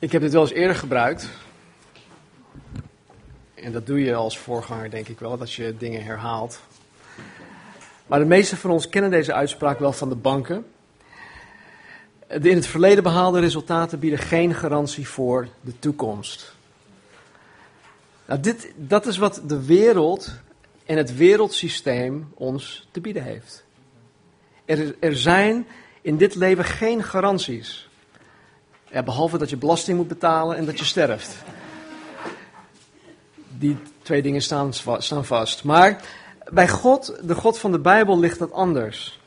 Ik heb dit wel eens eerder gebruikt. En dat doe je als voorganger, denk ik wel, dat je dingen herhaalt. Maar de meeste van ons kennen deze uitspraak wel van de banken. De in het verleden behaalde resultaten bieden geen garantie voor de toekomst. Nou, dit, dat is wat de wereld en het wereldsysteem ons te bieden heeft. Er, er zijn in dit leven geen garanties. Ja, behalve dat je belasting moet betalen en dat je sterft. Die twee dingen staan, staan vast. Maar bij God, de God van de Bijbel, ligt dat anders.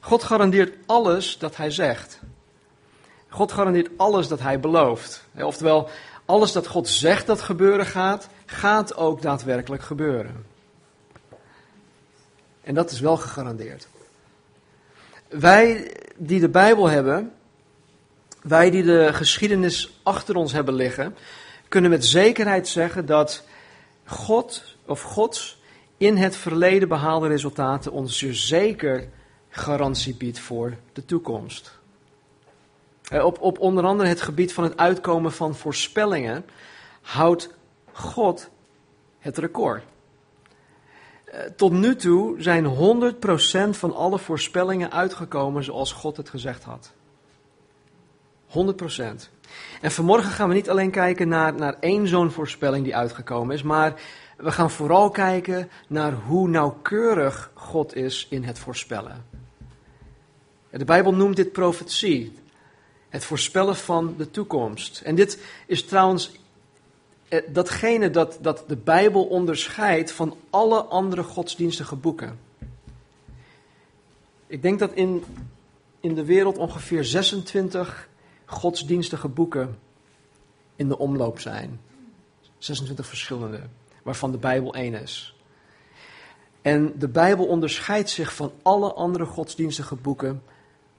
God garandeert alles dat hij zegt. God garandeert alles dat hij belooft. Oftewel, alles dat God zegt dat gebeuren gaat, gaat ook daadwerkelijk gebeuren. En dat is wel gegarandeerd. Wij die de Bijbel hebben, wij die de geschiedenis achter ons hebben liggen, kunnen met zekerheid zeggen dat God of Gods in het verleden behaalde resultaten ons zeker garantie biedt voor de toekomst. Eh, op, op onder andere het gebied van het uitkomen van voorspellingen houdt God het record. Eh, tot nu toe zijn 100% van alle voorspellingen uitgekomen zoals God het gezegd had. 100%. En vanmorgen gaan we niet alleen kijken naar, naar één zo'n voorspelling die uitgekomen is, maar we gaan vooral kijken naar hoe nauwkeurig God is in het voorspellen. De Bijbel noemt dit profetie, het voorspellen van de toekomst. En dit is trouwens eh, datgene dat, dat de Bijbel onderscheidt van alle andere godsdienstige boeken. Ik denk dat in, in de wereld ongeveer 26 godsdienstige boeken in de omloop zijn. 26 verschillende, waarvan de Bijbel één is. En de Bijbel onderscheidt zich van alle andere godsdienstige boeken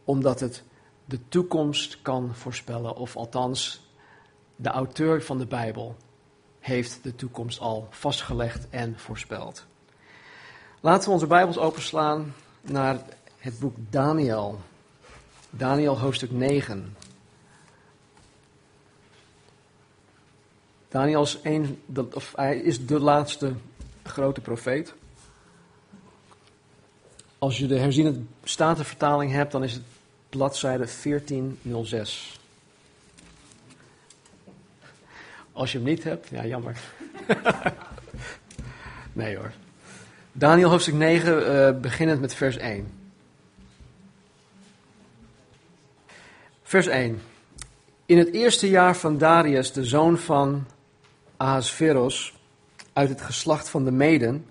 omdat het de toekomst kan voorspellen, of althans de auteur van de Bijbel heeft de toekomst al vastgelegd en voorspeld. Laten we onze Bijbels openslaan naar het boek Daniel. Daniel hoofdstuk 9. Daniel is, een, of hij is de laatste grote profeet. Als je de herziene statenvertaling hebt, dan is het bladzijde 1406. Als je hem niet hebt, ja jammer. nee hoor. Daniel hoofdstuk 9, uh, eh, beginnend met vers 1. Vers 1. In het eerste jaar van Darius, de zoon van Ahasveros, uit het geslacht van de Meden,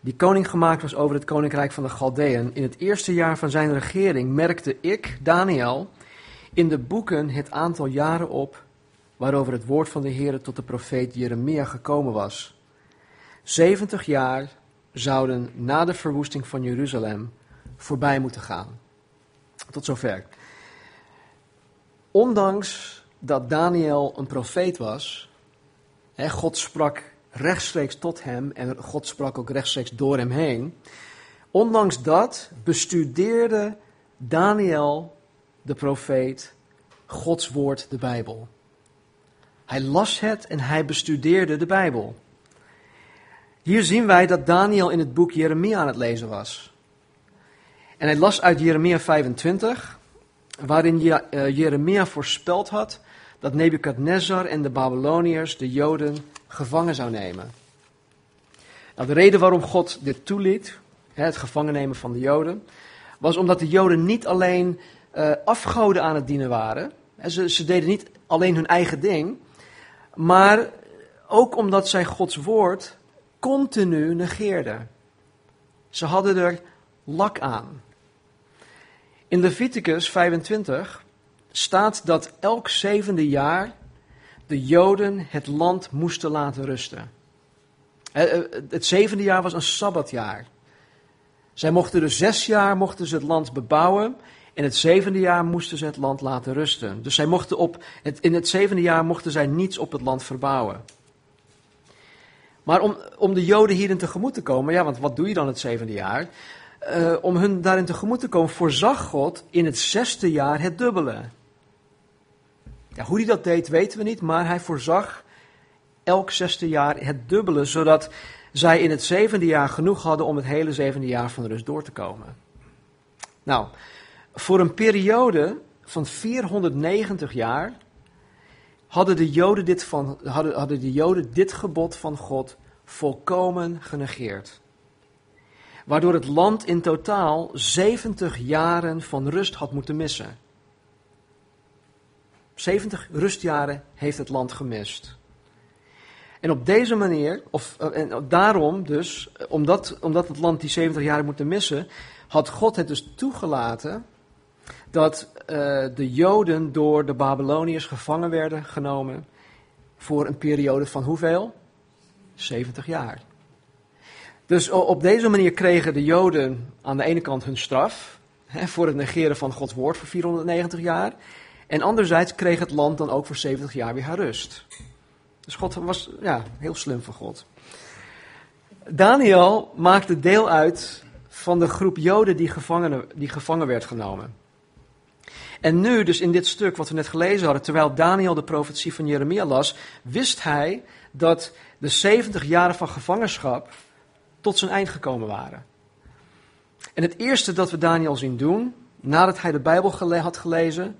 die koning gemaakt was over het koninkrijk van de Galdeën, in het eerste jaar van zijn regering merkte ik, Daniel, in de boeken het aantal jaren op waarover het woord van de Heer tot de profeet Jeremia gekomen was. 70 jaar zouden na de verwoesting van Jeruzalem voorbij moeten gaan. Tot zover. Ondanks dat Daniel een profeet was, God sprak rechtstreeks tot hem en God sprak ook rechtstreeks door hem heen. Ondanks dat bestudeerde Daniel, de profeet, Gods woord, de Bijbel. Hij las het en hij bestudeerde de Bijbel. Hier zien wij dat Daniel in het boek Jeremia aan het lezen was. En hij las uit Jeremia 25, waarin eh, Jeremia voorspeld had dat Nebukadnezar en de Babyloniërs de Joden gevangen zou nemen. Nou, de reden waarom God dit toeliet, het gevangen nemen van de Joden, was omdat de Joden niet alleen uh, afgoden aan het dienen waren. Ze, ze deden niet alleen hun eigen ding, maar ook omdat zij Gods woord continu negeerden. Ze hadden er lak aan. In Leviticus 25 staat dat elk zevende jaar de Joden het land moesten laten rusten. Eh, eh, het zevende jaar was een sabbatjaar. Zij mochten dus zes jaar mochten ze het land bebouwen. In het zevende jaar moesten ze het land laten rusten. Dus zij mochten op in het zevende jaar mochten zij niets op het land verbouwen. Maar om, om de Joden hierin tegemoet te komen, ja, want wat doe je dan het zevende jaar? Uh, om hun daarin tegemoet te komen, voorzag God in het zesde jaar het dubbele. Hoe hij dat deed weten we niet, maar hij voorzag elk zesde jaar het dubbele, zodat zij in het zevende jaar genoeg hadden om het hele zevende jaar van rust door te komen. Nou, voor een periode van 490 jaar hadden de Joden dit, van, hadden, hadden de Joden dit gebod van God volkomen genegeerd. Waardoor het land in totaal 70 jaren van rust had moeten missen. 70 rustjaren heeft het land gemist. En op deze manier, of eh, en daarom dus, omdat, omdat het land die 70 jaar moet missen, had God het dus toegelaten dat uh, de Joden door de Babyloniërs gevangen werden genomen voor een periode van hoeveel? 70 jaar. Dus op deze manier kregen de Joden aan de ene kant hun straf hè, voor het negeren van Gods woord voor 490 jaar. En anderzijds kreeg het land dan ook voor 70 jaar weer haar rust. Dus God was ja, heel slim van God. Daniel maakte deel uit van de groep Joden die gevangen, die gevangen werd genomen. En nu, dus in dit stuk wat we net gelezen hadden, terwijl Daniel de profetie van Jeremia las, wist hij dat de 70 jaren van gevangenschap tot zijn eind gekomen waren. En het eerste dat we Daniel zien doen, nadat hij de Bijbel had gelezen,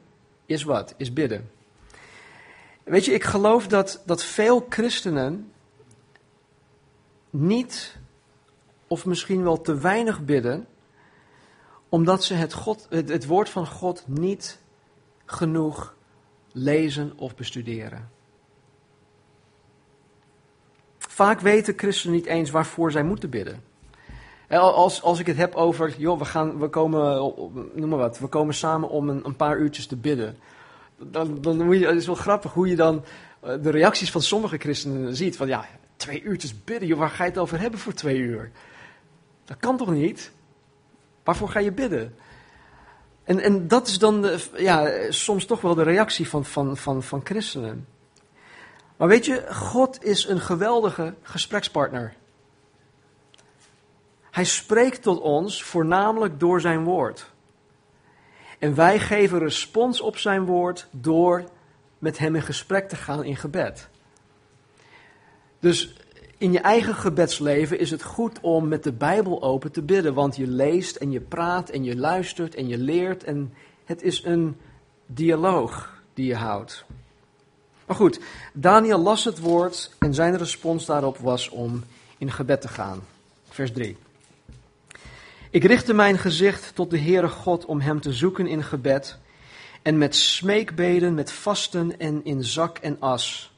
is wat? Is bidden. Weet je, ik geloof dat, dat veel christenen niet, of misschien wel te weinig bidden, omdat ze het, God, het, het woord van God niet genoeg lezen of bestuderen. Vaak weten christenen niet eens waarvoor zij moeten bidden. Als, als ik het heb over, joh, we, gaan, we komen, noem maar wat, we komen samen om een, een paar uurtjes te bidden. Dan, dan moet je, het is wel grappig hoe je dan eh, de reacties van sommige christenen ziet. Van ja, twee uurtjes bidden, joh, waar ga je het over hebben voor twee uur? Dat kan toch niet? Waarvoor ga je bidden? En, en dat is dan ja, soms toch wel de reactie van, van, van, van christenen. Maar weet je, God is een geweldige gesprekspartner. Hij spreekt tot ons voornamelijk door zijn woord. En wij geven respons op zijn woord door met hem in gesprek te gaan in gebed. Dus in je eigen gebedsleven is het goed om met de Bijbel open te bidden, want je leest en je praat en je luistert en je leert en het is een dialoog die je houdt. Maar goed, Daniel las het woord en zijn respons daarop was om in gebed te gaan. Vers 3. Ik richtte mijn gezicht tot de Heere God om hem te zoeken in gebed en met smeekbeden, met vasten en in zak en as.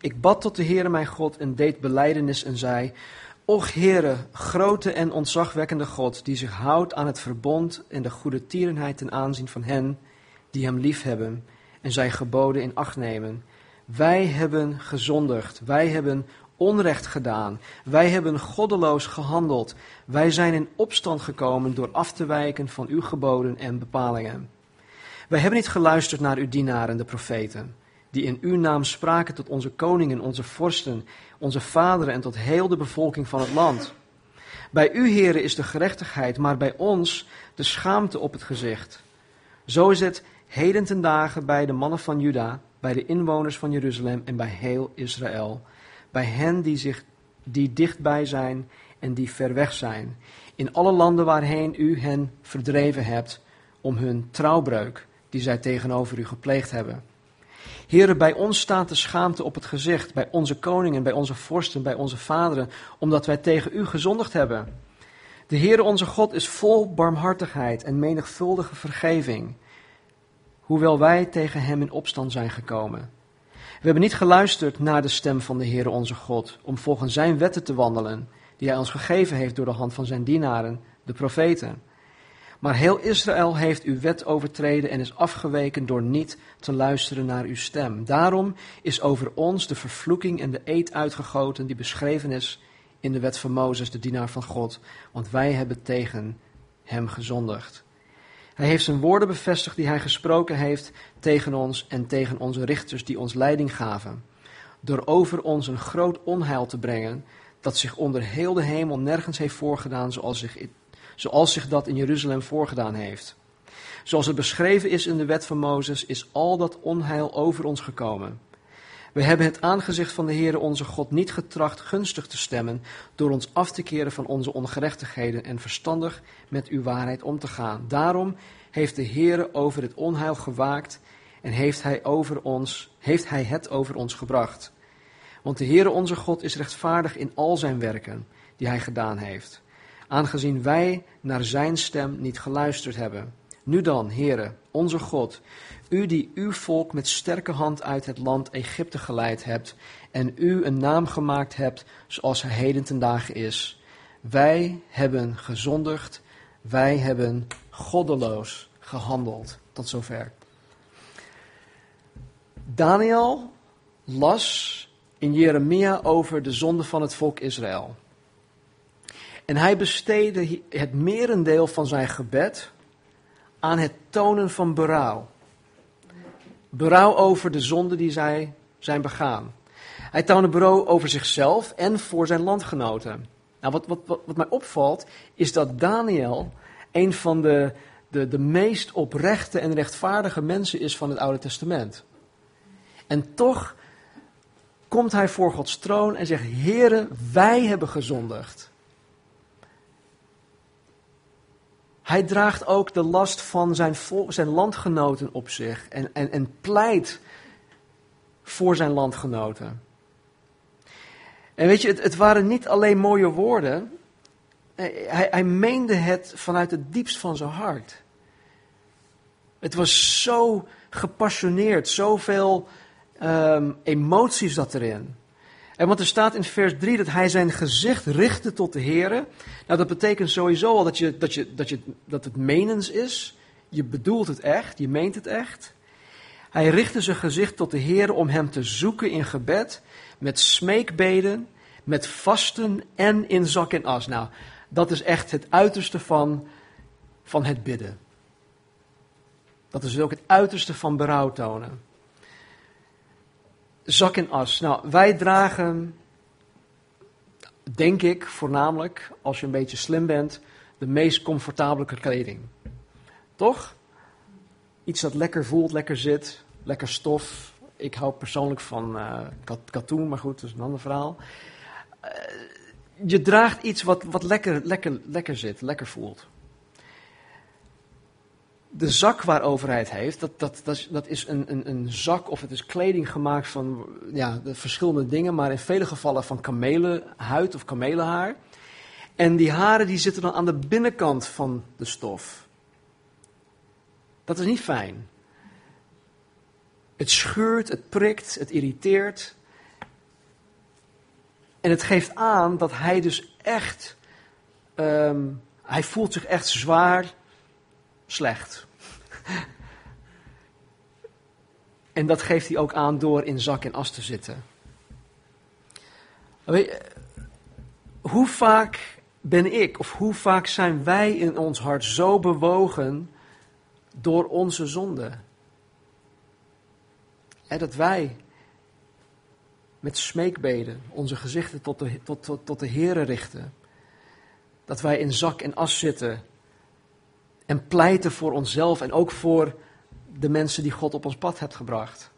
Ik bad tot de Heere mijn God en deed beleidenis en zei, Och Heere, grote en ontzagwekkende God, die zich houdt aan het verbond en de goede tierenheid ten aanzien van hen die hem liefhebben en zijn geboden in acht nemen. Wij hebben gezondigd, wij hebben onrecht gedaan, wij hebben goddeloos gehandeld, wij zijn in opstand gekomen door af te wijken van uw geboden en bepalingen. Wij hebben niet geluisterd naar uw dienaren, de profeten die in uw naam spraken tot onze koningen, onze vorsten, onze vaderen en tot heel de bevolking van het land. Bij u, heren, is de gerechtigheid, maar bij ons de schaamte op het gezicht. Zo is het heden ten dagen bij de mannen van Juda, bij de inwoners van Jeruzalem en bij heel Israël. Bij hen die, zich, die dichtbij zijn en die ver weg zijn. In alle landen waarheen u hen verdreven hebt om hun trouwbreuk die zij tegenover u gepleegd hebben. Heren, bij ons staat de schaamte op het gezicht, bij onze koningen, bij onze vorsten, bij onze vaderen, omdat wij tegen u gezondigd hebben. De Heere onze God is vol barmhartigheid en menigvuldige vergeving, hoewel wij tegen hem in opstand zijn gekomen. We hebben niet geluisterd naar de stem van de Heere onze God, om volgens zijn wetten te wandelen, die hij ons gegeven heeft door de hand van zijn dienaren, de profeten. Maar heel Israël heeft uw wet overtreden en is afgeweken door niet te luisteren naar uw stem. Daarom is over ons de vervloeking en de eed uitgegoten die beschreven is in de wet van Mozes, de dienaar van God, want wij hebben tegen hem gezondigd. Hij heeft zijn woorden bevestigd die hij gesproken heeft tegen ons en tegen onze richters die ons leiding gaven, door over ons een groot onheil te brengen dat zich onder heel de hemel nergens heeft voorgedaan zoals zich zoals zich dat in Jeruzalem voorgedaan heeft. Zoals het beschreven is in de wet van Mozes, is al dat onheil over ons gekomen. We hebben het aangezicht van de Heere onze God niet getracht gunstig te stemmen door ons af te keren van onze ongerechtigheden en verstandig met uw waarheid om te gaan. Daarom heeft de Heere over het onheil gewaakt en heeft hij, over ons, heeft hij het over ons gebracht. Want de Heere onze God is rechtvaardig in al zijn werken die hij gedaan heeft, aangezien wij naar zijn stem niet geluisterd hebben. Nu dan, Heere, onze God, u die uw volk met sterke hand uit het land Egypte geleid hebt en u een naam gemaakt hebt zoals hij heden ten dagen is. Wij hebben gezondigd, wij hebben goddeloos gehandeld. Tot zover. Daniel las in Jeremia over de zonde van het volk Israël. En hij besteedde het merendeel van zijn gebed aan het tonen van berouw. Berouw over de zonde die zij zijn begaan. Hij toonde berouw over zichzelf en voor zijn landgenoten. Nou, wat, wat, wat, mij opvalt, is dat Daniel een van de, de, de meest oprechte en rechtvaardige mensen is van het Oude Testament. En toch komt hij voor Gods troon en zegt: Heere, wij hebben gezondigd. Hij draagt ook de last van zijn, zijn landgenoten op zich en, en, en pleit voor zijn landgenoten. En weet je, het, het waren niet alleen mooie woorden, hij, hij meende het vanuit het diepst van zijn hart. Het was zo gepassioneerd, zoveel um, emoties zat erin. En want er staat in vers 3 dat hij zijn gezicht richtte tot de Heer. Nou, dat betekent sowieso al dat, je, dat, je, dat, je, dat het menens is. Je bedoelt het echt, je meent het echt. Hij richtte zijn gezicht tot de Heer om hem te zoeken in gebed, met smeekbeden, met vasten en in zak en as. Nou, dat is echt het uiterste van, van het bidden. Dat is ook het uiterste van berouw tonen zak en as. Nou, wij dragen, denk ik voornamelijk, als je een beetje slim bent, de meest comfortabele kleding. Toch? Iets dat lekker voelt, lekker zit, lekker stof. Ik hou persoonlijk van uh, katoen, maar goed, dat is een ander verhaal. Uh, je draagt iets wat, wat lekker, lekker, lekker zit, lekker voelt de zak waarover hij het heeft, dat, dat, dat, dat is een, een, een zak of het is kleding gemaakt van ja, de verschillende dingen, maar in vele gevallen van kamelenhuid of kamelenhaar. En die haren die zitten dan aan de binnenkant van de stof. Dat is niet fijn. Het scheurt, het prikt, het irriteert. En het geeft aan dat hij dus echt, um, hij voelt zich echt zwaar slecht. En dat geeft hij ook aan door in zak en as te zitten. Hoe vaak ben ik, of hoe vaak zijn wij in ons hart zo bewogen door onze zonde? Dat wij met smeekbeden onze gezichten tot de, tot, tot, tot de Here richten. Dat wij in zak en as zitten en pleiten voor onszelf en ook voor de mensen die God op ons pad hebt gebracht.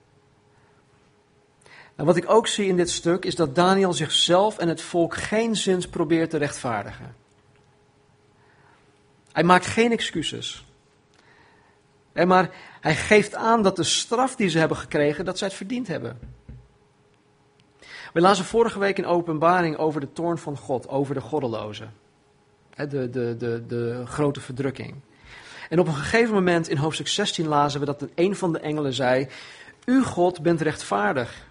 En wat ik ook zie in dit stuk is dat Daniel zichzelf en het volk geen zins probeert te rechtvaardigen. Hij maakt geen excuses. Maar hij geeft aan dat de straf die ze hebben gekregen, dat zij het verdiend hebben. We lazen vorige week in openbaring over de toorn van God, over de goddelozen. De, de, de, de grote verdrukking. En op een gegeven moment in hoofdstuk 16 lazen we dat een van de engelen zei: U God bent rechtvaardig.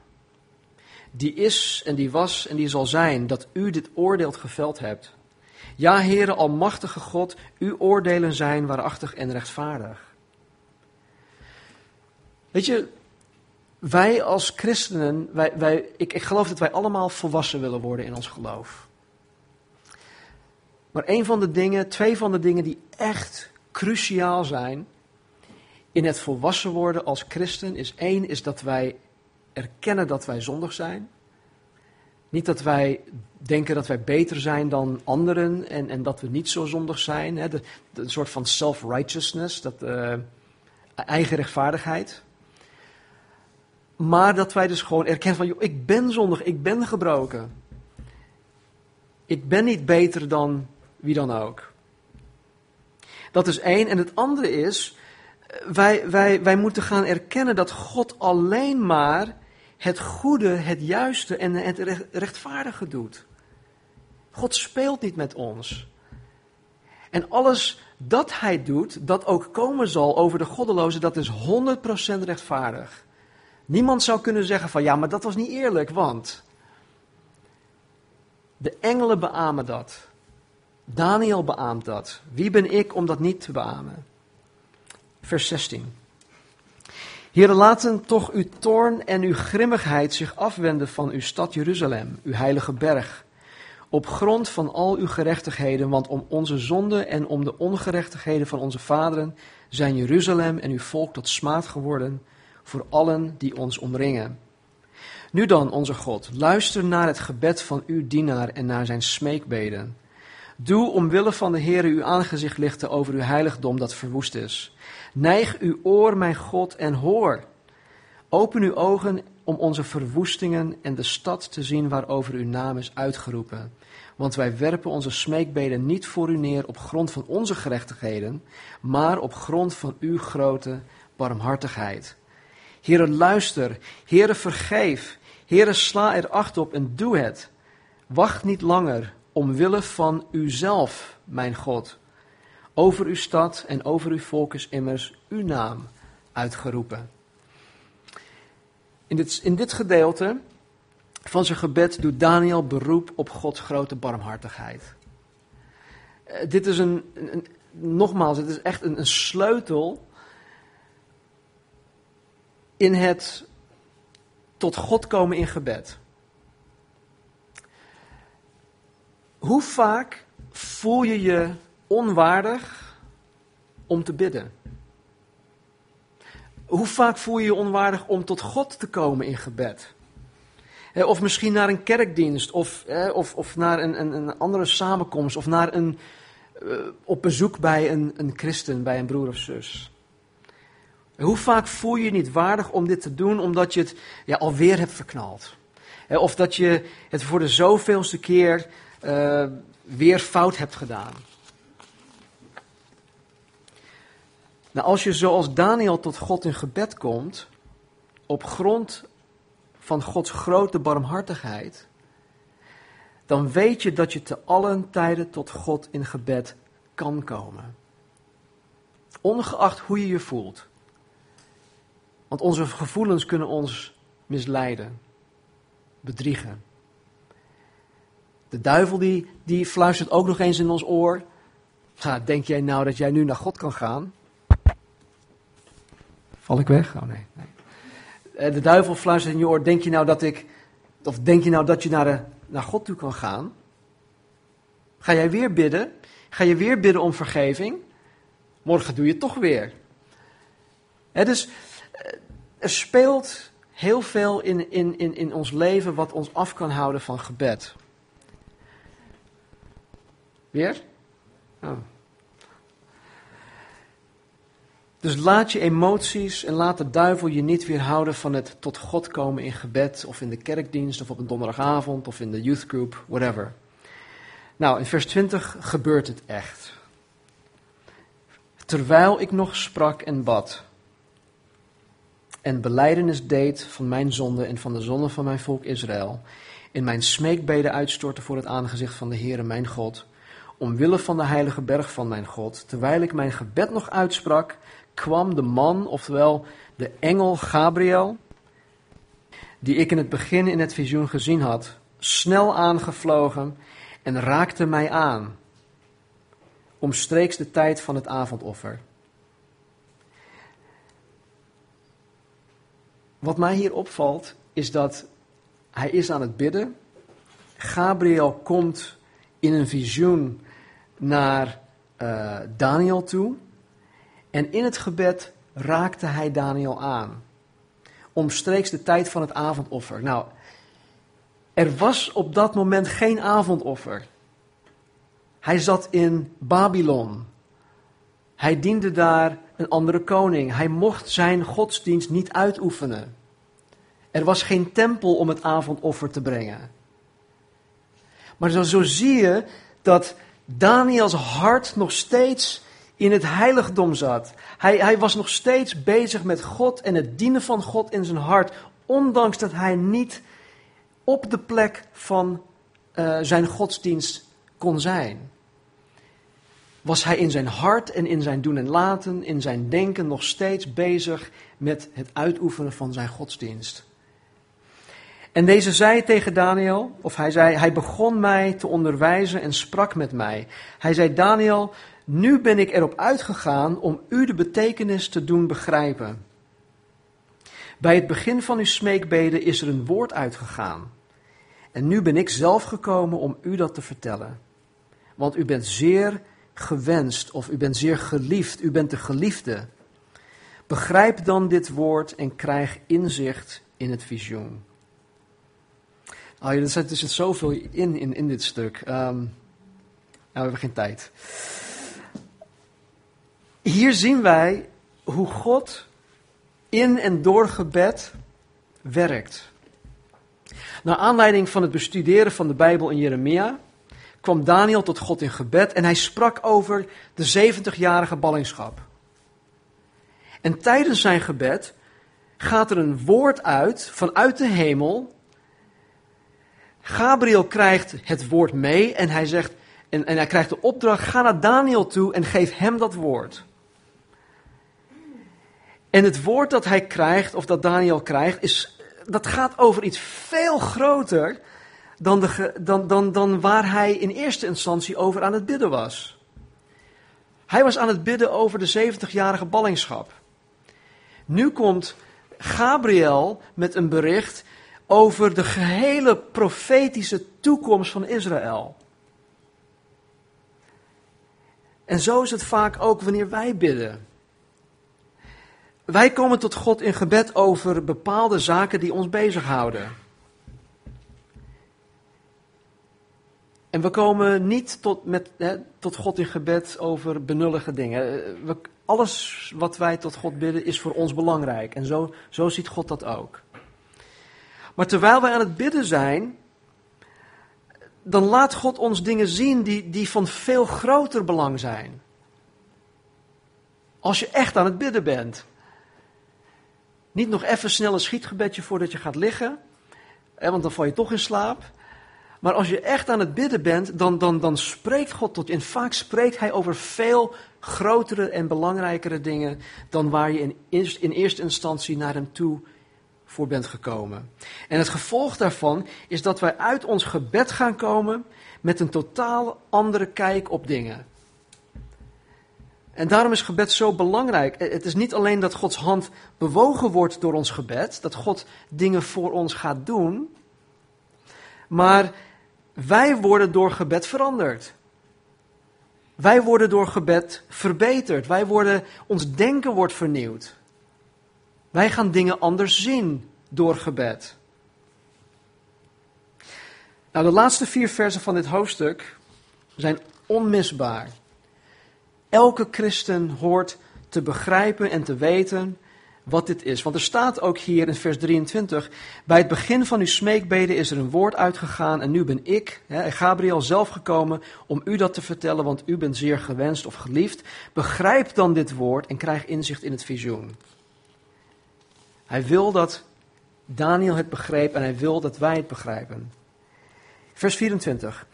Die is en die was en die zal zijn, dat u dit oordeel geveld hebt. Ja, Heere, Almachtige God, uw oordelen zijn waarachtig en rechtvaardig. Weet je, wij als christenen, wij, wij, ik, ik geloof dat wij allemaal volwassen willen worden in ons geloof. Maar een van de dingen, twee van de dingen die echt cruciaal zijn in het volwassen worden als christen is één, is dat wij erkennen dat wij zondig zijn. Niet dat wij denken dat wij beter zijn dan anderen en, en dat we niet zo zondig zijn. Hè? Een soort van self-righteousness, dat, uh, eigen rechtvaardigheid. Maar dat wij dus gewoon erkennen van, joh, ik ben zondig, ik ben gebroken. Ik ben niet beter dan wie dan ook. Dat is één. En het andere is, wij, wij, wij moeten gaan erkennen dat God alleen maar het goede, het juiste en het rechtvaardige doet. God speelt niet met ons. En alles dat hij doet, dat ook komen zal over de goddeloze, dat is 100% rechtvaardig. Niemand zou kunnen zeggen van ja, maar dat was niet eerlijk, want de engelen beamen dat. Daniel beaamt dat. Wie ben ik om dat niet te beamen? Vers 16. Heren, laten toch uw toorn en uw grimmigheid zich afwenden van uw stad Jeruzalem, uw heilige berg. Op grond van al uw gerechtigheden, want om onze zonden en om de ongerechtigheden van onze vaderen zijn Jeruzalem en uw volk tot smaad geworden voor allen die ons omringen. Nu dan, onze God, luister naar het gebed van uw dienaar en naar zijn smeekbeden. Doe omwille van de Heere uw aangezicht lichten over uw heiligdom dat verwoest is. Neig uw oor, mijn God, en hoor. Open uw ogen om onze verwoestingen en de stad te zien waarover uw naam is uitgeroepen. Want wij werpen onze smeekbeden niet voor u neer op grond van onze gerechtigheden, maar op grond van uw grote barmhartigheid. Heere, luister. Heere, vergeef. Heere, sla er acht op en doe het. Wacht niet langer, omwille van uzelf, mijn God. Over uw stad en over uw volk is immers uw naam uitgeroepen. In dit, in dit gedeelte van zijn gebed doet Daniel beroep op Gods grote barmhartigheid. Uh, dit is een, een, nogmaals, het is echt een, een sleutel in het tot God komen in gebed. Hoe vaak voel je je onwaardig om te bidden? Hoe vaak voel je je onwaardig om tot God te komen in gebed? Of misschien naar een kerkdienst, of, of, of naar een, een, een andere samenkomst, of naar een, eh, op bezoek bij een, een christen, bij een broer of zus. Hoe vaak voel je je niet waardig om dit te doen omdat je het ja, alweer hebt verknald? Of dat je het voor de zoveelste keer uh, weer fout hebt gedaan? Nou, als je zoals Daniel tot God in gebed komt, op grond van Gods grote barmhartigheid, dan weet je dat je te allen tijden tot God in gebed kan komen. Ongeacht hoe je je voelt. Want onze gevoelens kunnen ons misleiden, bedriegen. De duivel die, die fluistert ook nog eens in ons oor. Ga, denk jij nou dat jij nu naar God kan gaan? Val ik weg? Oh nee. nee. Eh, de duivel fluistert in je oor. Denk je nou dat ik. Of denk je nou dat je naar, naar God toe kan gaan? Ga jij weer bidden? Ga je weer bidden om vergeving? Morgen doe je het toch weer. Dus eh, er speelt heel veel in, in, in, in ons leven wat ons af kan houden van gebed. Weer? Oh. Dus laat je emoties en laat de duivel je niet weerhouden van het tot God komen in gebed of in de kerkdienst of op een donderdagavond of in de youthgroup, whatever. Nou, in vers 20 gebeurt het echt. Terwijl ik nog sprak en bad en beleidenis deed van mijn zonde en van de zonde van mijn volk Israël, in mijn smeekbeden uitstortte voor het aangezicht van de Heere mijn God, omwille van de heilige berg van mijn God, terwijl ik mijn gebed nog uitsprak, kwam de man, oftewel de engel Gabriel, die ik in het begin in het visioen gezien had, snel aangevlogen en raakte mij aan, omstreeks de tijd van het avondoffer. Wat mij hier opvalt, is dat hij is aan het bidden. Gabriel komt in een visioen naar uh, Daniel toe. En in het gebed raakte hij Daniel aan. Omstreeks de tijd van het avondoffer. Nou, Er was op dat moment geen avondoffer. Hij zat in Babylon. Hij diende daar een andere koning. Hij mocht zijn godsdienst niet uitoefenen. Er was geen tempel om het avondoffer te brengen. Maar zo, zo zie je dat Daniels hart nog steeds in het heiligdom zat. Hij, hij was nog steeds bezig met God en het dienen van God in zijn hart, ondanks dat hij niet op de plek van uh, zijn godsdienst kon zijn. Was hij in zijn hart en in zijn doen en laten, in zijn denken nog steeds bezig met het uitoefenen van zijn godsdienst. En deze zei tegen Daniel, of hij zei, hij begon mij te onderwijzen en sprak met mij. Hij zei, Daniel, nu ben ik erop uitgegaan om u de betekenis te doen begrijpen. Bij het begin van uw smeekbeden is er een woord uitgegaan. En nu ben ik zelf gekomen om u dat te vertellen. Want u bent zeer gewenst of u bent zeer geliefd, u bent de geliefde. Begrijp dan dit woord en krijg inzicht in het visioen. Oh, er zit, er zit zoveel in, in, in dit stuk. Um, nou, we hebben geen tijd. Hier zien wij hoe God in en door gebed werkt. Naar aanleiding van het bestuderen van de Bijbel in Jeremia kwam Daniel tot God in gebed en hij sprak over de 70-jarige ballingschap. En tijdens zijn gebed gaat er een woord uit vanuit de hemel. Gabriel krijgt het woord mee en hij zegt, en, en hij krijgt de opdracht, ga naar Daniel toe en geef hem dat woord. En het woord dat hij krijgt, of dat Daniel krijgt, is, dat gaat over iets veel groter dan, de, dan, dan, dan waar hij in eerste instantie over aan het bidden was. Hij was aan het bidden over de 70-jarige ballingschap. Nu komt Gabriel met een bericht over de gehele profetische toekomst van Israël. En zo is het vaak ook wanneer wij bidden. Wij komen tot God in gebed over bepaalde zaken die ons bezighouden. En we komen niet tot, met, hè, tot God in gebed over benullige dingen. Alles wat wij tot God bidden is voor ons belangrijk. En zo, zo ziet God dat ook. Maar terwijl wij aan het bidden zijn, dan laat God ons dingen zien die, die van veel groter belang zijn. Als je echt aan het bidden bent. Niet nog even snel een schietgebedje voordat je gaat liggen, want dan val je toch in slaap. Maar als je echt aan het bidden bent, dan, dan, dan spreekt God tot je. En vaak spreekt Hij over veel grotere en belangrijkere dingen dan waar je in, in eerste instantie naar Hem toe voor bent gekomen. En het gevolg daarvan is dat wij uit ons gebed gaan komen met een totaal andere kijk op dingen. En daarom is gebed zo belangrijk. Het is niet alleen dat Gods hand bewogen wordt door ons gebed, dat God dingen voor ons gaat doen, maar wij worden door gebed veranderd. Wij worden door gebed verbeterd. Wij worden, ons denken wordt vernieuwd. Wij gaan dingen anders zien door gebed. Nou, de laatste vier versen van dit hoofdstuk zijn onmisbaar. Elke christen hoort te begrijpen en te weten wat dit is. Want er staat ook hier in vers 23: Bij het begin van uw smeekbeden is er een woord uitgegaan. En nu ben ik, Gabriel, zelf gekomen om u dat te vertellen, want u bent zeer gewenst of geliefd. Begrijp dan dit woord en krijg inzicht in het visioen. Hij wil dat Daniel het begreep en hij wil dat wij het begrijpen. Vers 24.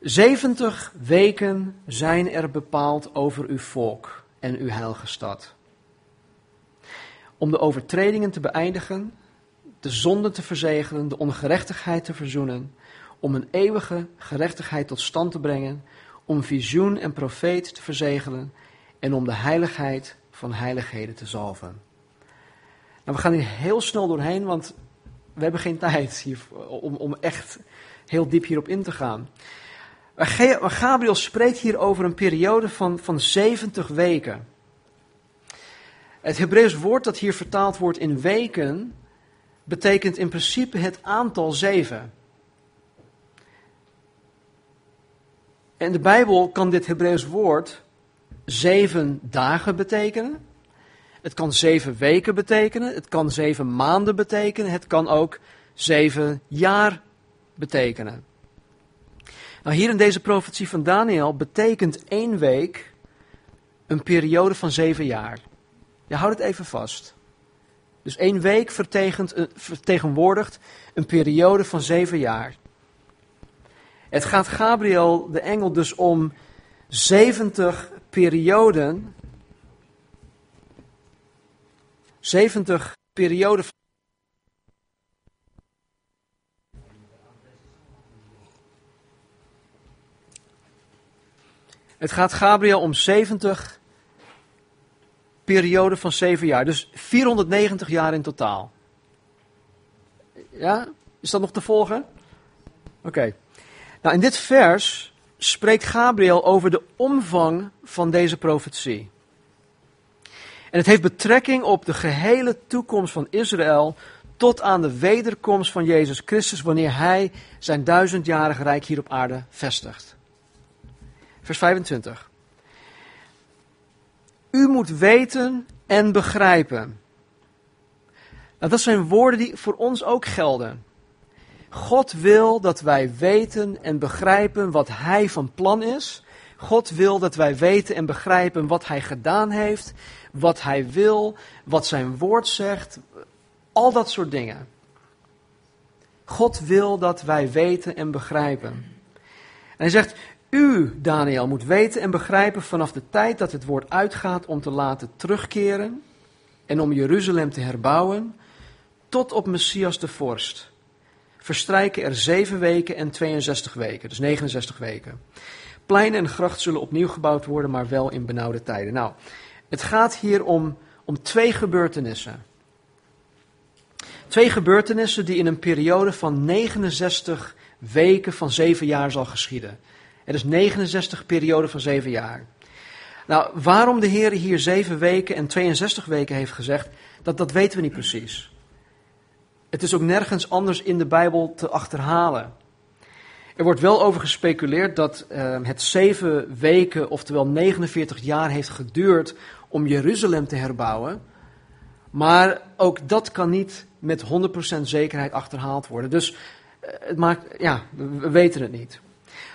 70 weken zijn er bepaald over uw volk en uw heilige stad. Om de overtredingen te beëindigen, de zonde te verzegelen, de ongerechtigheid te verzoenen, om een eeuwige gerechtigheid tot stand te brengen, om visioen en profeet te verzegelen en om de heiligheid van heiligheden te zalven. Nou, we gaan hier heel snel doorheen, want we hebben geen tijd hier om, om echt heel diep hierop in te gaan. Gabriel spreekt hier over een periode van, van 70 weken. Het Hebreeuws woord dat hier vertaald wordt in weken betekent in principe het aantal zeven. En de Bijbel kan dit Hebreeuws woord zeven dagen betekenen. Het kan zeven weken betekenen. Het kan zeven maanden betekenen. Het kan ook zeven jaar betekenen. Nou, hier in deze profetie van Daniel betekent één week een periode van zeven jaar. Je houdt het even vast. Dus één week vertegenwoordigt een periode van zeven jaar. Het gaat Gabriel, de engel, dus om 70 perioden. 70 perioden. Het gaat Gabriel om 70 perioden van 7 jaar. Dus 490 jaar in totaal. Ja? Is dat nog te volgen? Oké. Nou, in dit vers spreekt Gabriel over de omvang van deze profetie. En het heeft betrekking op de gehele toekomst van Israël tot aan de wederkomst van Jezus Christus wanneer hij zijn duizendjarig rijk hier op aarde vestigt. Vers 25. U moet weten en begrijpen. Nou, dat zijn woorden die voor ons ook gelden. God wil dat wij weten en begrijpen wat Hij van plan is. God wil dat wij weten en begrijpen wat Hij gedaan heeft, wat Hij wil, wat Zijn woord zegt, al dat soort dingen. God wil dat wij weten en begrijpen. En hij zegt, u, Daniel, moet weten en begrijpen vanaf de tijd dat het woord uitgaat om te laten terugkeren en om Jeruzalem te herbouwen, tot op Messias de vorst verstrijken er 7 weken en 62 weken, dus 69 weken. Pleinen en gracht zullen opnieuw gebouwd worden, maar wel in benauwde tijden. Nou, het gaat hier om, om twee gebeurtenissen. Twee gebeurtenissen die in een periode van 69 weken van 7 jaar zal geschieden. Het is 69 perioden van 7 jaar. Nou, waarom de Heer hier 7 weken en 62 weken heeft gezegd, dat, dat weten we niet precies. Het is ook nergens anders in de Bijbel te achterhalen. Er wordt wel over gespeculeerd dat uh, het zeven weken, oftewel 49 jaar, heeft geduurd om Jeruzalem te herbouwen. Maar ook dat kan niet met 100% zekerheid achterhaald worden. Dus uh, het maakt, ja, we weten het niet.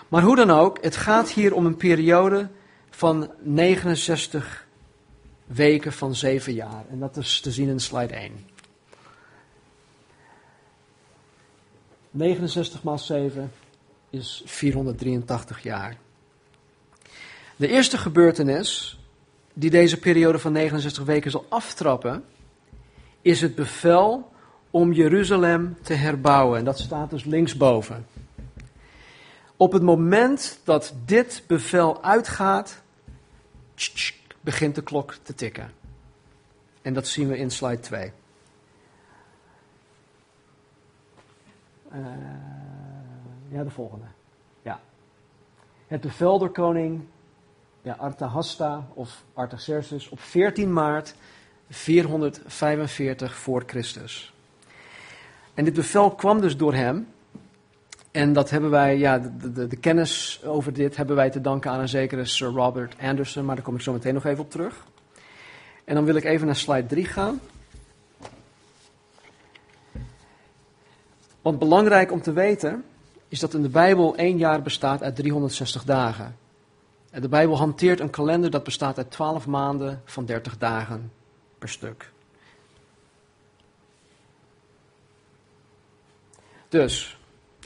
Maar hoe dan ook, het gaat hier om een periode van 69 weken van 7 jaar. En dat is te zien in slide 1. 69 maal 7 is 483 jaar. De eerste gebeurtenis die deze periode van 69 weken zal aftrappen, is het bevel om Jeruzalem te herbouwen. En dat staat dus linksboven. Op het moment dat dit bevel uitgaat, begint de klok te tikken. En dat zien we in slide 2. Uh, ja, de volgende. Ja. Het bevel door koning ja, Artahasta of Artaxerxes op 14 maart 445 voor Christus. En dit bevel kwam dus door hem. En dat hebben wij, ja, de, de, de, kennis over dit hebben wij te danken aan een zekere Sir Robert Anderson, maar daar kom ik zo meteen nog even op terug. En dan wil ik even naar slide 3 gaan. Want belangrijk om te weten is dat in de Bijbel één jaar bestaat uit 360 dagen. En de Bijbel hanteert een kalender dat bestaat uit 12 maanden van 30 dagen per stuk. Dus,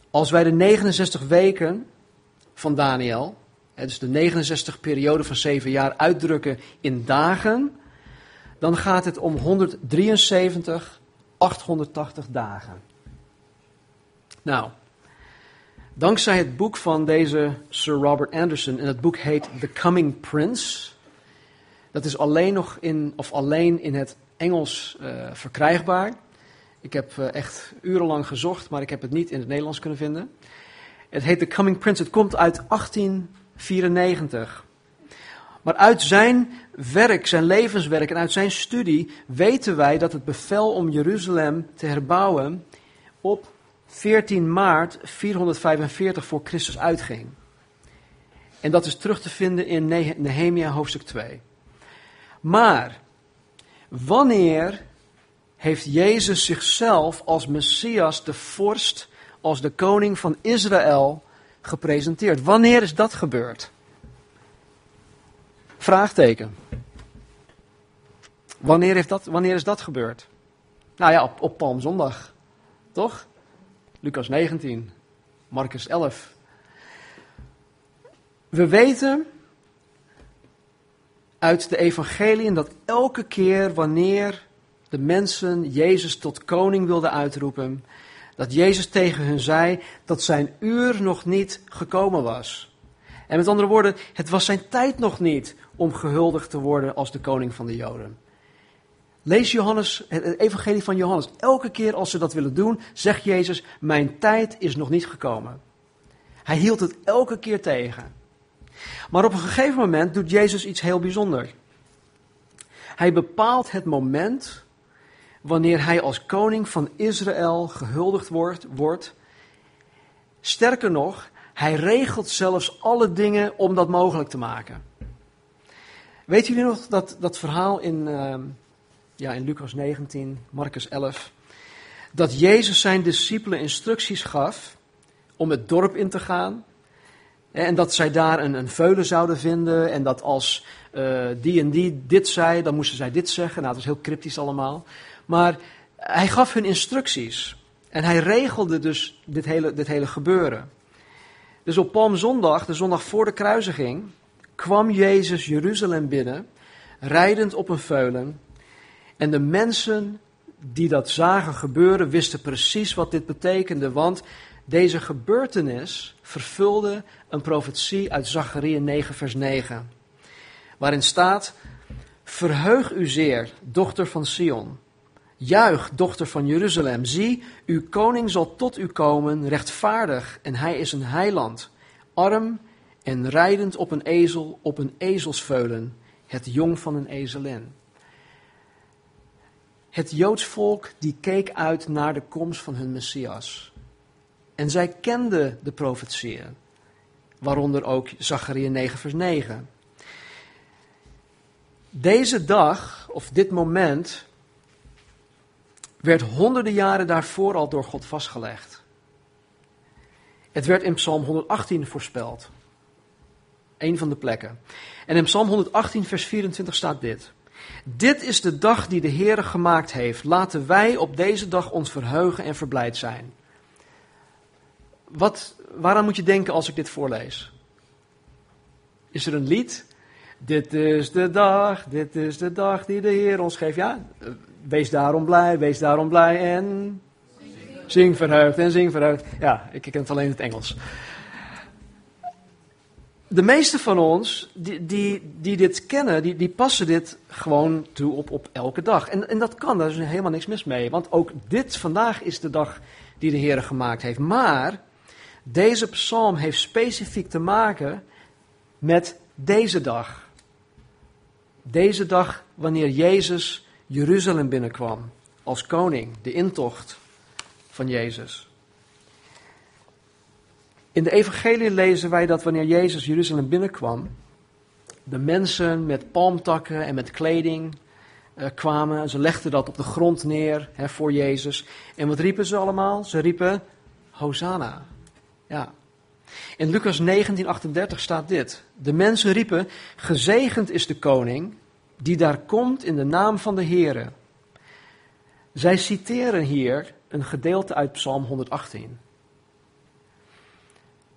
als wij de 69 weken van Daniel, dus de 69 periode van 7 jaar, uitdrukken in dagen, dan gaat het om 173, 880 dagen. Nou, dankzij het boek van deze Sir Robert Anderson, en het boek heet The Coming Prince. Dat is alleen nog in, of alleen in het Engels uh, verkrijgbaar. Ik heb uh, echt urenlang gezocht, maar ik heb het niet in het Nederlands kunnen vinden. Het heet The Coming Prince. Het komt uit 1894. Maar uit zijn werk, zijn levenswerk en uit zijn studie weten wij dat het bevel om Jeruzalem te herbouwen op 14 maart 445 voor Christus uitging. En dat is terug te vinden in Nehemia hoofdstuk 2. Maar wanneer heeft Jezus zichzelf als Messias, de vorst, als de koning van Israël gepresenteerd? Wanneer is dat gebeurd? Vraagteken. Wanneer, heeft dat, wanneer is dat gebeurd? Nou ja, op, op Palmzondag. Toch? Lucas 19, Marcus 11. We weten uit de evangeliën dat elke keer wanneer de mensen Jezus tot koning wilden uitroepen, dat Jezus tegen hun zei dat zijn uur nog niet gekomen was. En met andere woorden, het was zijn tijd nog niet om gehuldigd te worden als de koning van de Joden. Lees Johannes, het evangelie van Johannes. Elke keer als ze dat willen doen, zegt Jezus, mijn tijd is nog niet gekomen. Hij hield het elke keer tegen. Maar op een gegeven moment doet Jezus iets heel bijzonders. Hij bepaalt het moment wanneer hij als koning van Israël gehuldigd wordt, wordt. Sterker nog, hij regelt zelfs alle dingen om dat mogelijk te maken. Weet jullie nog dat, dat verhaal in, uh, ja, in Lucas 19, Marcus 11? Dat Jezus zijn discipelen instructies gaf om het dorp in te gaan. En dat zij daar een, een veulen zouden vinden. En dat als uh, die en die dit zei, dan moesten zij dit zeggen. Nou, dat is heel cryptisch allemaal. Maar hij gaf hun instructies. En hij regelde dus dit hele, dit hele gebeuren. Dus op Palmzondag, de zondag voor de kruisiging, kwam Jezus Jeruzalem binnen, rijdend op een veulen. En de mensen die dat zagen gebeuren, wisten precies wat dit betekende. Want deze gebeurtenis vervulde een profetie uit Zachariah 9, vers 9. Waarin staat: Verheug u zeer, dochter van Sion. Juich, dochter van Jeruzalem. Zie, uw koning zal tot u komen, rechtvaardig, en hij is een heiland. Arm en rijdend op een ezel, op een ezelsveulen, het jong van een ezelin. Het Joods volk die keek uit naar de komst van hun Messias. En zij kenden de profetieën, waaronder ook Zachariah 9 vers 9. Deze dag, of dit moment, werd honderden jaren daarvoor al door God vastgelegd. Het werd in Psalm 118 voorspeld. Een van de plekken. En in Psalm 118, vers 24 staat dit. Dit is de dag die de Heer gemaakt heeft. Laten wij op deze dag ons verheugen en verblijd zijn. Wat, waaraan moet je denken als ik dit voorlees? Is er een lied? Dit is de dag, dit is de dag die de Heer ons geeft. Ja, wees daarom blij, wees daarom blij en zing verheugd en zing verheugd. Ja, ik ken het alleen in het Engels. De meeste van ons die, die, dit kennen, die, die passen dit gewoon toe op, op elke dag. En, en dat kan, daar is helemaal niks mis mee. Want ook dit vandaag is de dag die de Heer gemaakt heeft. Maar deze psalm heeft specifiek te maken met deze dag. Deze dag wanneer Jezus Jeruzalem binnenkwam als koning, de intocht van Jezus. In de evangelie lezen wij dat wanneer Jezus Jeruzalem binnenkwam, de mensen met palmtakken en met kleding uh, kwamen. Ze legden dat op de grond neer hè, voor Jezus. En wat riepen ze allemaal? Ze riepen Hosanna. Ja. In Lucas 19:38 staat dit. De mensen riepen: Gezegend is de koning die daar komt in de naam van de Heere. Zij citeren hier een gedeelte uit Psalm 118.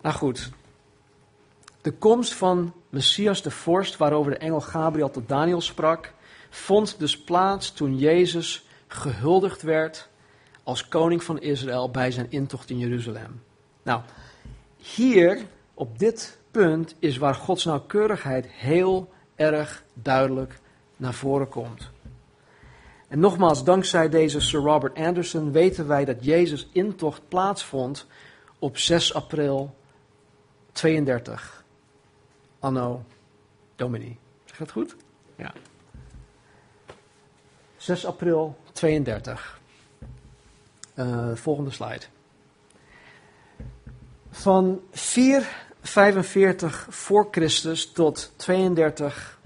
Nou goed, de komst van Messias de Vorst, waarover de engel Gabriel tot Daniel sprak, vond dus plaats toen Jezus gehuldigd werd als koning van Israël bij zijn intocht in Jeruzalem. Nou, hier op dit punt is waar Gods nauwkeurigheid heel erg duidelijk naar voren komt. En nogmaals, dankzij deze Sir Robert Anderson weten wij dat Jezus intocht plaatsvond op 6 april 32. Anno Domini. Zeg dat goed? Ja. 6 april 32. Uh, volgende slide. Van 4 45 voor Christus tot 32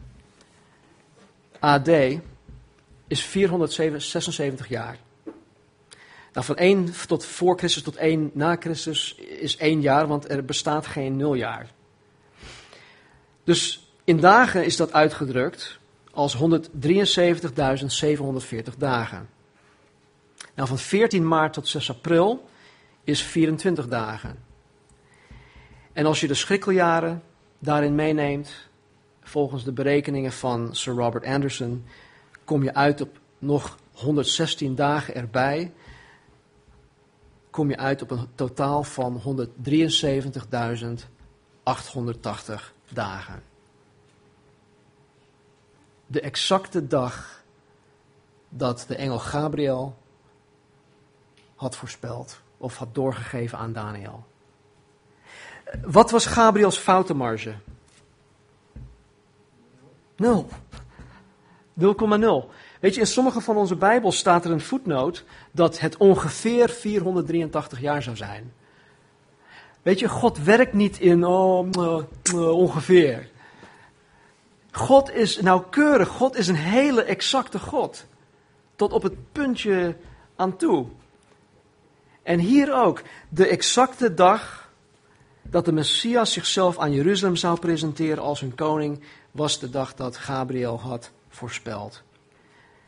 AD is 476 jaar. Nou, van 1 tot voor Christus tot 1 na Christus is 1 jaar, want er bestaat geen nuljaar. Dus in dagen is dat uitgedrukt als 173.740 dagen. Nou, van 14 maart tot 6 april is 24 dagen. En als je de schrikkeljaren daarin meeneemt, volgens de berekeningen van Sir Robert Anderson, kom je uit op nog 116 dagen erbij. Kom je uit op een totaal van 173.880 dagen. De exacte dag dat de engel Gabriel had voorspeld of had doorgegeven aan Daniel. Wat was Gabriels foutenmarge? Nul. 0,0. Weet je, in sommige van onze Bijbels staat er een voetnoot dat het ongeveer 483 jaar zou zijn. Weet je, God werkt niet in oh, ongeveer. God is nauwkeurig. God is een hele exacte God. Tot op het puntje aan toe. En hier ook, de exacte dag dat de Messias zichzelf aan Jeruzalem zou presenteren als hun koning, was de dag dat Gabriel had voorspeld.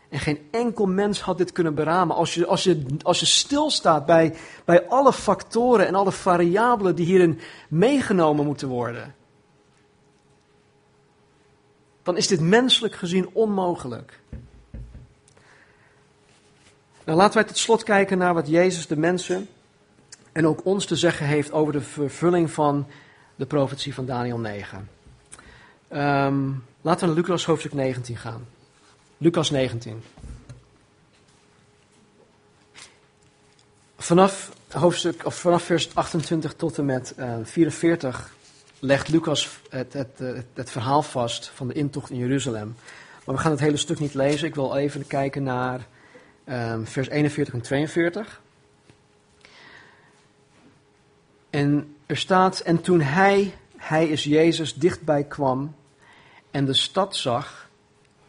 En geen enkel mens had dit kunnen beramen. Als je, als je, als je stilstaat bij, bij alle factoren en alle variabelen die hierin meegenomen moeten worden, dan is dit menselijk gezien onmogelijk. Nou, laten wij tot slot kijken naar wat Jezus de mensen en ook ons te zeggen heeft over de vervulling van de profetie van Daniel 9. Um, laten we naar Lucas hoofdstuk 19 gaan. Lucas 19. Vanaf, hoofdstuk, of vanaf vers 28 tot en met uh, eh, 44 legt Lucas het, het, het, verhaal vast van de intocht in Jeruzalem. Maar we gaan het hele stuk niet lezen. Ik wil even kijken naar um, vers 41 en 42. En er staat, en toen hij, hij is Jezus, dichtbij kwam en de stad zag,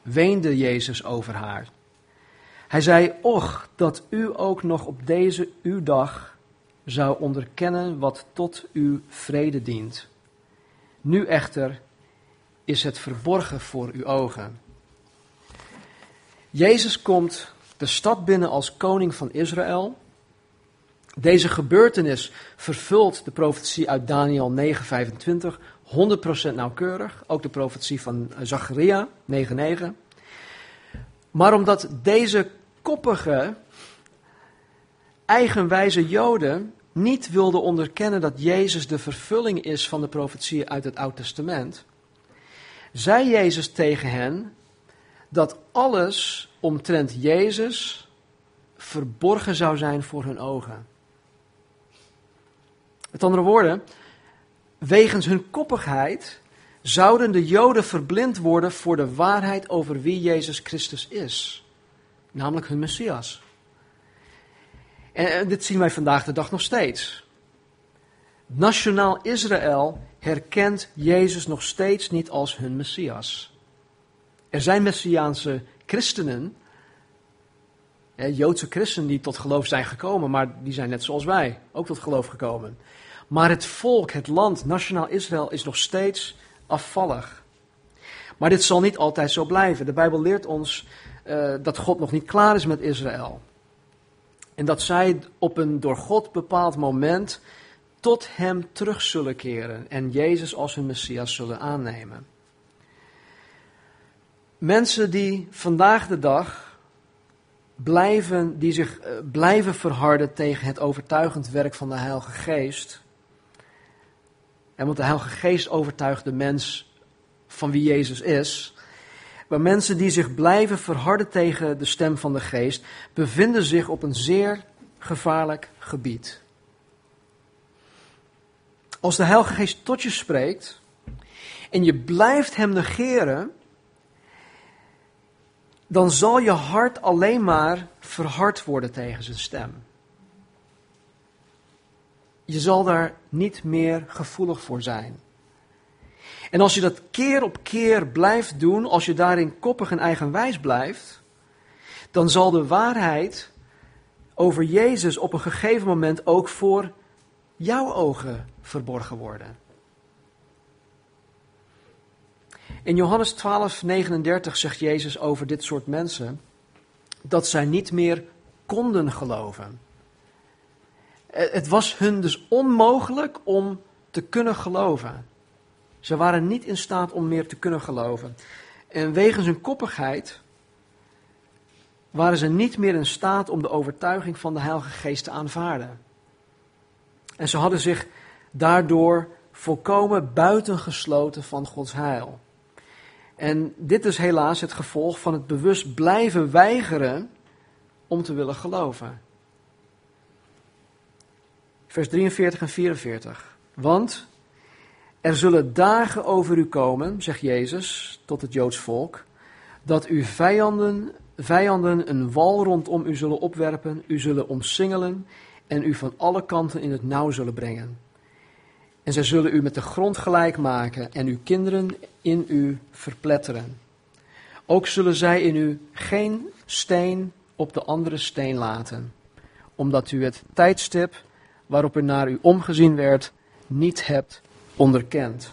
weende Jezus over haar. Hij zei, och, dat u ook nog op deze uw dag zou onderkennen wat tot uw vrede dient. Nu echter is het verborgen voor uw ogen. Jezus komt de stad binnen als koning van Israël. Deze gebeurtenis vervult de profetie uit Daniel 9:25 100% nauwkeurig. Ook de profetie van Zacharia 9:9. Maar omdat deze koppige, eigenwijze Joden niet wilden onderkennen dat Jezus de vervulling is van de profetie uit het Oude Testament, zei Jezus tegen hen dat alles omtrent Jezus verborgen zou zijn voor hun ogen. Met andere woorden, wegens hun koppigheid zouden de Joden verblind worden voor de waarheid over wie Jezus Christus is, namelijk hun Messias. En dit zien wij vandaag de dag nog steeds. Nationaal Israël herkent Jezus nog steeds niet als hun Messias. Er zijn Messiaanse christenen, Joodse christenen die tot geloof zijn gekomen, maar die zijn net zoals wij ook tot geloof gekomen. Maar het volk, het land, nationaal Israël is nog steeds afvallig. Maar dit zal niet altijd zo blijven. De Bijbel leert ons uh, dat God nog niet klaar is met Israël. En dat zij op een door God bepaald moment tot Hem terug zullen keren en Jezus als hun Messias zullen aannemen. Mensen die vandaag de dag blijven, die zich uh, blijven verharden tegen het overtuigend werk van de Heilige Geest, en want de Heilige Geest overtuigt de mens van wie Jezus is. Maar mensen die zich blijven verharden tegen de stem van de Geest, bevinden zich op een zeer gevaarlijk gebied. Als de Heilige Geest tot je spreekt en je blijft Hem negeren, dan zal je hart alleen maar verhard worden tegen zijn stem. Je zal daar niet meer gevoelig voor zijn. En als je dat keer op keer blijft doen, als je daarin koppig en eigenwijs blijft, dan zal de waarheid over Jezus op een gegeven moment ook voor jouw ogen verborgen worden. In Johannes 12, 39 zegt Jezus over dit soort mensen dat zij niet meer konden geloven. Het was hun dus onmogelijk om te kunnen geloven. Ze waren niet in staat om meer te kunnen geloven. En wegens hun koppigheid waren ze niet meer in staat om de overtuiging van de Heilige Geest te aanvaarden. En ze hadden zich daardoor volkomen buitengesloten van Gods heil. En dit is helaas het gevolg van het bewust blijven weigeren om te willen geloven. Vers 43 en 44. Want er zullen dagen over u komen, zegt Jezus tot het Joods volk, dat uw vijanden, vijanden een wal rondom u zullen opwerpen, u zullen omsingelen en u van alle kanten in het nauw zullen brengen. En zij zullen u met de grond gelijk maken en uw kinderen in u verpletteren. Ook zullen zij in u geen steen op de andere steen laten, omdat u het tijdstip waarop er naar u omgezien werd niet hebt onderkend.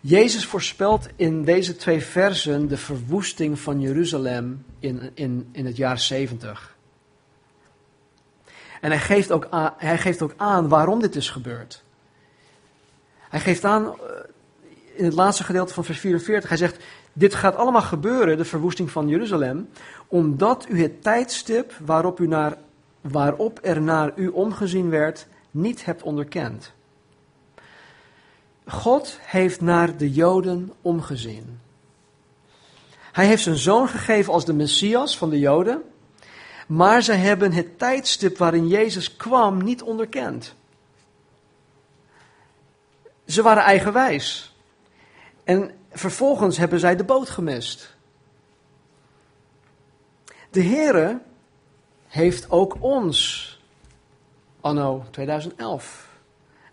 Jezus voorspelt in deze twee versen de verwoesting van Jeruzalem in, in, in het jaar 70. En hij geeft, ook aan, hij geeft ook aan waarom dit is gebeurd. Hij geeft aan eh, in het laatste gedeelte van vers 44, hij zegt, dit gaat allemaal gebeuren, de verwoesting van Jeruzalem, omdat u het tijdstip waarop, u naar, waarop er naar u omgezien werd, niet hebt onderkend. God heeft naar de Joden omgezien. Hij heeft zijn zoon gegeven als de Messias van de Joden, maar zij hebben het tijdstip waarin Jezus kwam niet onderkend. Ze waren eigenwijs. En vervolgens hebben zij de boot gemist. De Heere heeft ook ons, anno 2011,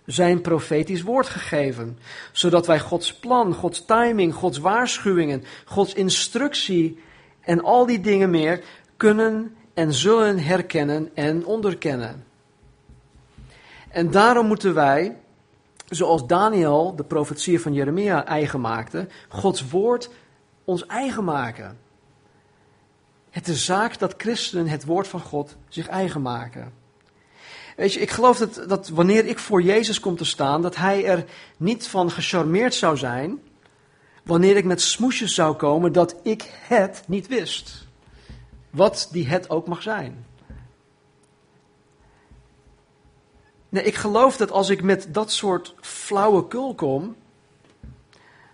zijn profetisch woord gegeven. Zodat wij Gods plan, Gods timing, Gods waarschuwingen, Gods instructie en al die dingen meer kunnen en zullen herkennen en onderkennen. En daarom moeten wij, zoals Daniel de profetie van Jeremia eigen maakte, Gods woord ons eigen maken. Het is zaak dat christenen het woord van God zich eigen maken. Weet je, ik geloof dat, dat wanneer ik voor Jezus kom te staan, dat Hij er niet van gecharmeerd zou zijn, wanneer ik met smoesjes zou komen dat ik het niet wist. Wat die het ook mag zijn. Nee, ik geloof dat als ik met dat soort flauwekul kom,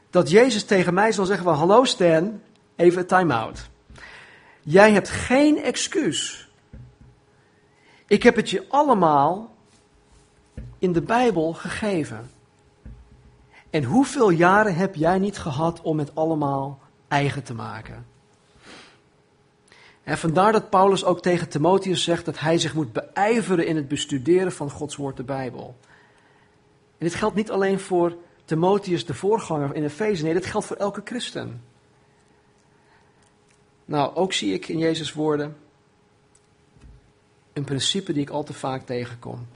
dat Jezus tegen mij zal zeggen van, hallo Stan, even time-out. Jij hebt geen excuus ik heb het je allemaal in de Bijbel gegeven. En hoeveel jaren heb jij niet gehad om het allemaal eigen te maken? En vandaar dat Paulus ook tegen Timotheus zegt dat hij zich moet beijveren in het bestuderen van Gods woord, de Bijbel. En dit geldt niet alleen voor Timotheus, de voorganger in Efeze, nee, dit geldt voor elke christen. Nou, ook zie ik in Jezus' woorden een principe die ik al te vaak tegenkom.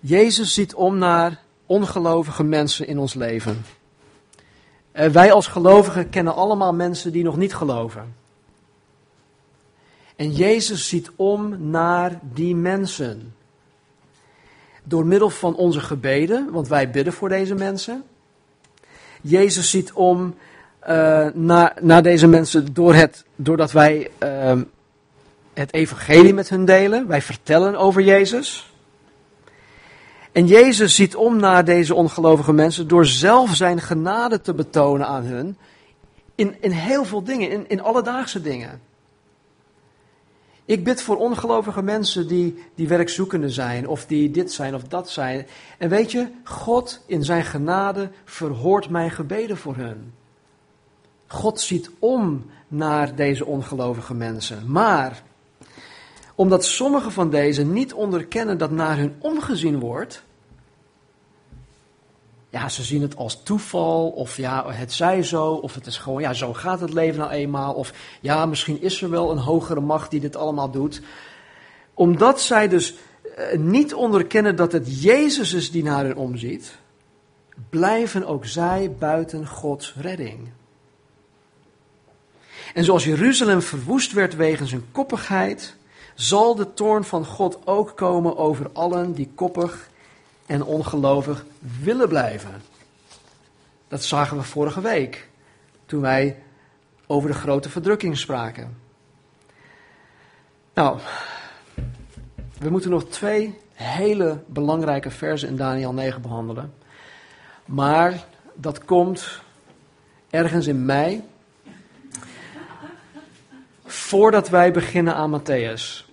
Jezus ziet om naar ongelovige mensen in ons leven. Uh, wij als gelovigen kennen allemaal mensen die nog niet geloven. En Jezus ziet om naar die mensen. Door middel van onze gebeden, want wij bidden voor deze mensen. Jezus ziet om uh, naar, naar deze mensen door het, doordat wij uh, het evangelie met hun delen. Wij vertellen over Jezus. En Jezus ziet om naar deze ongelovige mensen door zelf zijn genade te betonen aan hun. In, in heel veel dingen, in, in alledaagse dingen. Ik bid voor ongelovige mensen die, die werkzoekende zijn, of die dit zijn of dat zijn. En weet je, God in zijn genade verhoort mijn gebeden voor hun. God ziet om naar deze ongelovige mensen. Maar omdat sommige van deze niet onderkennen dat naar hun omgezien wordt. Ja, ze zien het als toeval, of ja, het zij zo, of het is gewoon, ja, zo gaat het leven nou eenmaal, of ja, misschien is er wel een hogere macht die dit allemaal doet. Omdat zij dus eh, niet onderkennen dat het Jezus is die naar hen omziet, blijven ook zij buiten Gods redding. En zoals Jeruzalem verwoest werd wegens hun koppigheid, zal de toorn van God ook komen over allen die koppig en ongelovig willen blijven. Dat zagen we vorige week, toen wij over de grote verdrukking spraken. Nou, we moeten nog twee hele belangrijke versen in Daniel 9 behandelen. Maar dat komt ergens in mei. Voordat wij beginnen aan Matthäus.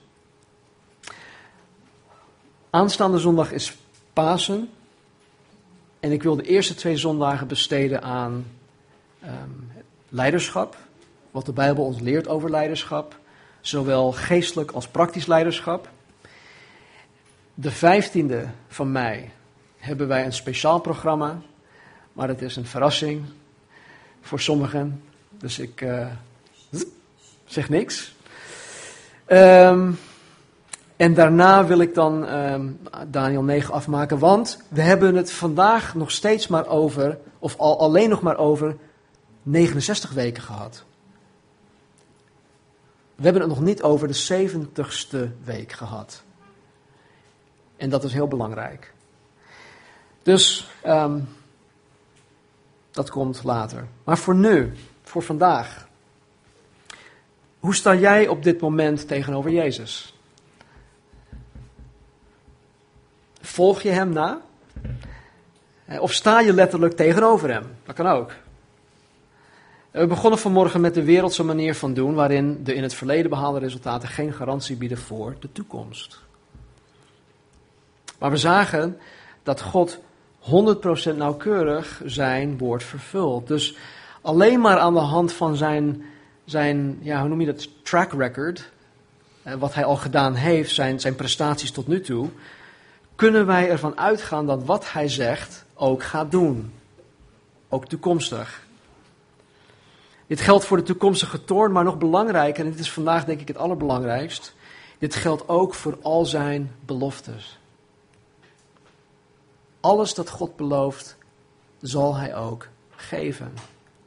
Aanstaande zondag is Pasen. En ik wil de eerste twee zondagen besteden aan um, leiderschap. Wat de Bijbel ons leert over leiderschap. Zowel geestelijk als praktisch leiderschap. De 15e van mei hebben wij een speciaal programma. Maar het is een verrassing voor sommigen. Dus ik uh, zeg niks. Um, en daarna wil ik dan um, Daniel 9 afmaken, want we hebben het vandaag nog steeds maar over, of al, alleen nog maar over 69 weken gehad. We hebben het nog niet over de 70ste week gehad. En dat is heel belangrijk. Dus um, dat komt later. Maar voor nu, voor vandaag. Hoe sta jij op dit moment tegenover Jezus? Volg je hem na? Eh, of sta je letterlijk tegenover hem? Dat kan ook. We begonnen vanmorgen met de wereldse manier van doen, waarin de in het verleden behaalde resultaten geen garantie bieden voor de toekomst. Maar we zagen dat God 100% nauwkeurig zijn woord vervult. Dus alleen maar aan de hand van zijn, zijn ja, hoe noem je dat, track record, eh, wat hij al gedaan heeft, zijn, zijn prestaties tot nu toe, kunnen wij ervan uitgaan dat wat hij zegt ook gaat doen. Ook toekomstig. Dit geldt voor de toekomstige toorn, maar nog belangrijker, en dit is vandaag denk ik het allerbelangrijkst, dit geldt ook voor al zijn beloftes. Alles dat God belooft, zal hij ook geven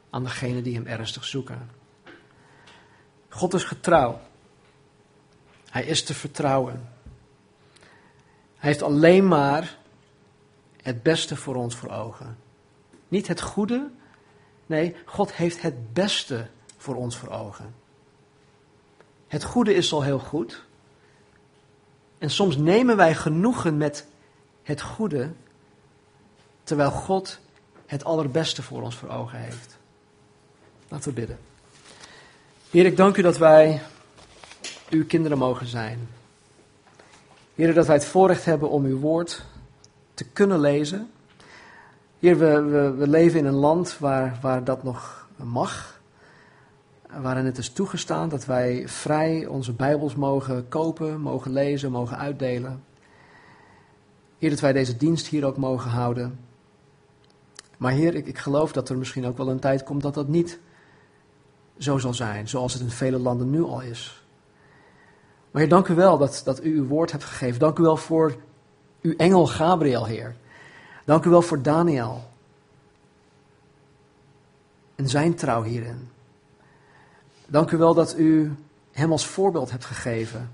aan degenen die hem ernstig zoeken. God is getrouw. Hij is te vertrouwen. Hij heeft alleen maar het beste voor ons voor ogen. Niet het goede, nee, God heeft het beste voor ons voor ogen. Het goede is al heel goed. En soms nemen wij genoegen met het goede, terwijl God het allerbeste voor ons voor ogen heeft. Laten we bidden. Heer, ik dank u dat wij uw kinderen mogen zijn. Heer, dat wij het voorrecht hebben om uw woord te kunnen lezen. Heer, we, we, leven in een land waar, waar dat nog mag. Waarin het is toegestaan dat wij vrij onze Bijbels mogen kopen, mogen lezen, mogen uitdelen. Heer, dat wij deze dienst hier ook mogen houden. Maar Heer, ik, ik geloof dat er misschien ook wel een tijd komt dat dat niet zo zal zijn, zoals het in vele landen nu al is. Maar Heer, dank u wel dat, dat u uw woord hebt gegeven. Dank u wel voor uw engel Gabriel, Heer. Dank u wel voor Daniel. En zijn trouw hierin. Dank u wel dat u hem als voorbeeld hebt gegeven.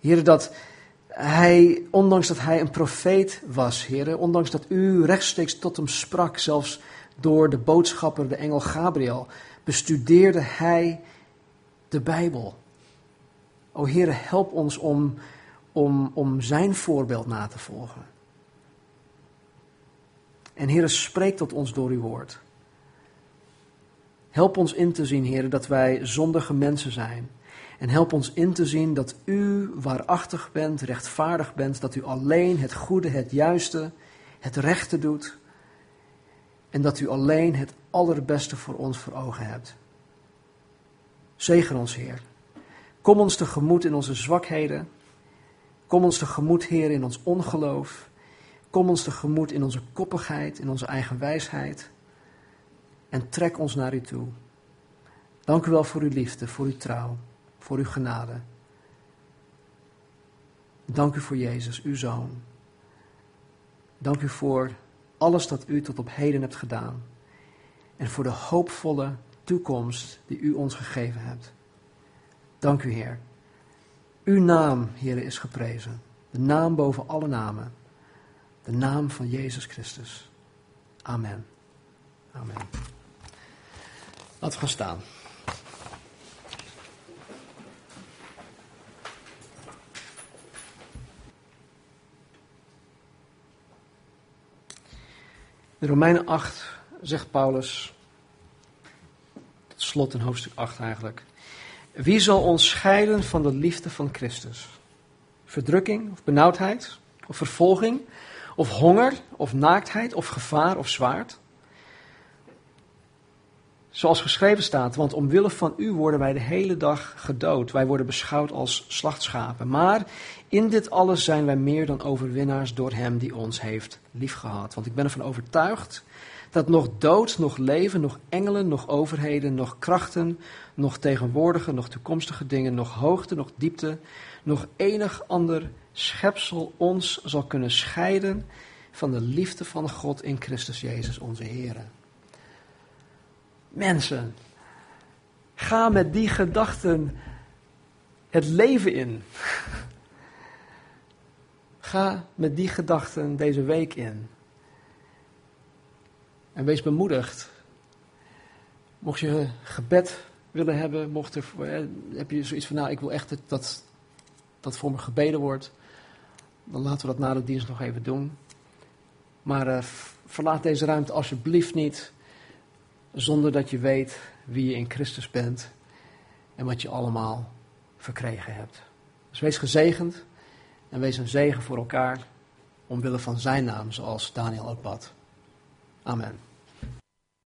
Heer, dat hij, ondanks dat hij een profeet was, Heer, ondanks dat u rechtstreeks tot hem sprak, zelfs door de boodschapper, de engel Gabriel, bestudeerde hij de Bijbel. O Heere, help ons om, om, om zijn voorbeeld na te volgen. En Heere, spreek tot ons door uw woord. Help ons in te zien, Heere, dat wij zondige mensen zijn. En help ons in te zien dat u waarachtig bent, rechtvaardig bent, dat u alleen het goede, het juiste, het rechte doet. En dat u alleen het allerbeste voor ons voor ogen hebt. Zegen ons, Heer. Kom ons tegemoet in onze zwakheden. Kom ons tegemoet, Heer, in ons ongeloof. Kom ons tegemoet in onze koppigheid, in onze eigen wijsheid. En trek ons naar u toe. Dank u wel voor uw liefde, voor uw trouw, voor uw genade. Dank u voor Jezus, uw zoon. Dank u voor alles dat u tot op heden hebt gedaan. En voor de hoopvolle toekomst die u ons gegeven hebt. Dank u, Heer. Uw naam, Heer, is geprezen. De naam boven alle namen. De naam van Jezus Christus. Amen. Amen. Laten we gaan staan. In Romeinen 8 zegt Paulus, tot slot in hoofdstuk 8 eigenlijk, wie zal ons scheiden van de liefde van Christus? Verdrukking of benauwdheid? Of vervolging? Of honger? Of naaktheid? Of gevaar? Of zwaard? Zoals geschreven staat, want omwille van u worden wij de hele dag gedood. Wij worden beschouwd als slachtschapen. Maar in dit alles zijn wij meer dan overwinnaars door Hem die ons heeft liefgehad. Want ik ben ervan overtuigd dat nog dood, nog leven, nog engelen, nog overheden, nog krachten, nog tegenwoordige, nog toekomstige dingen, nog hoogte, nog diepte, nog enig ander schepsel ons zal kunnen scheiden van de liefde van God in Christus Jezus onze Heer. Mensen, ga met die gedachten het leven in. Ga met die gedachten deze week in. En wees bemoedigd. Mocht je gebed willen hebben, mocht er, eh, heb je zoiets van, nou, ik wil echt dat dat voor me gebeden wordt, dan laten we dat na de dienst nog even doen. Maar uh, verlaat deze ruimte alsjeblieft niet zonder dat je weet wie je in Christus bent en wat je allemaal verkregen hebt. Dus wees gezegend en wees een zegen voor elkaar omwille van zijn naam, zoals Daniel ook bad. Amen.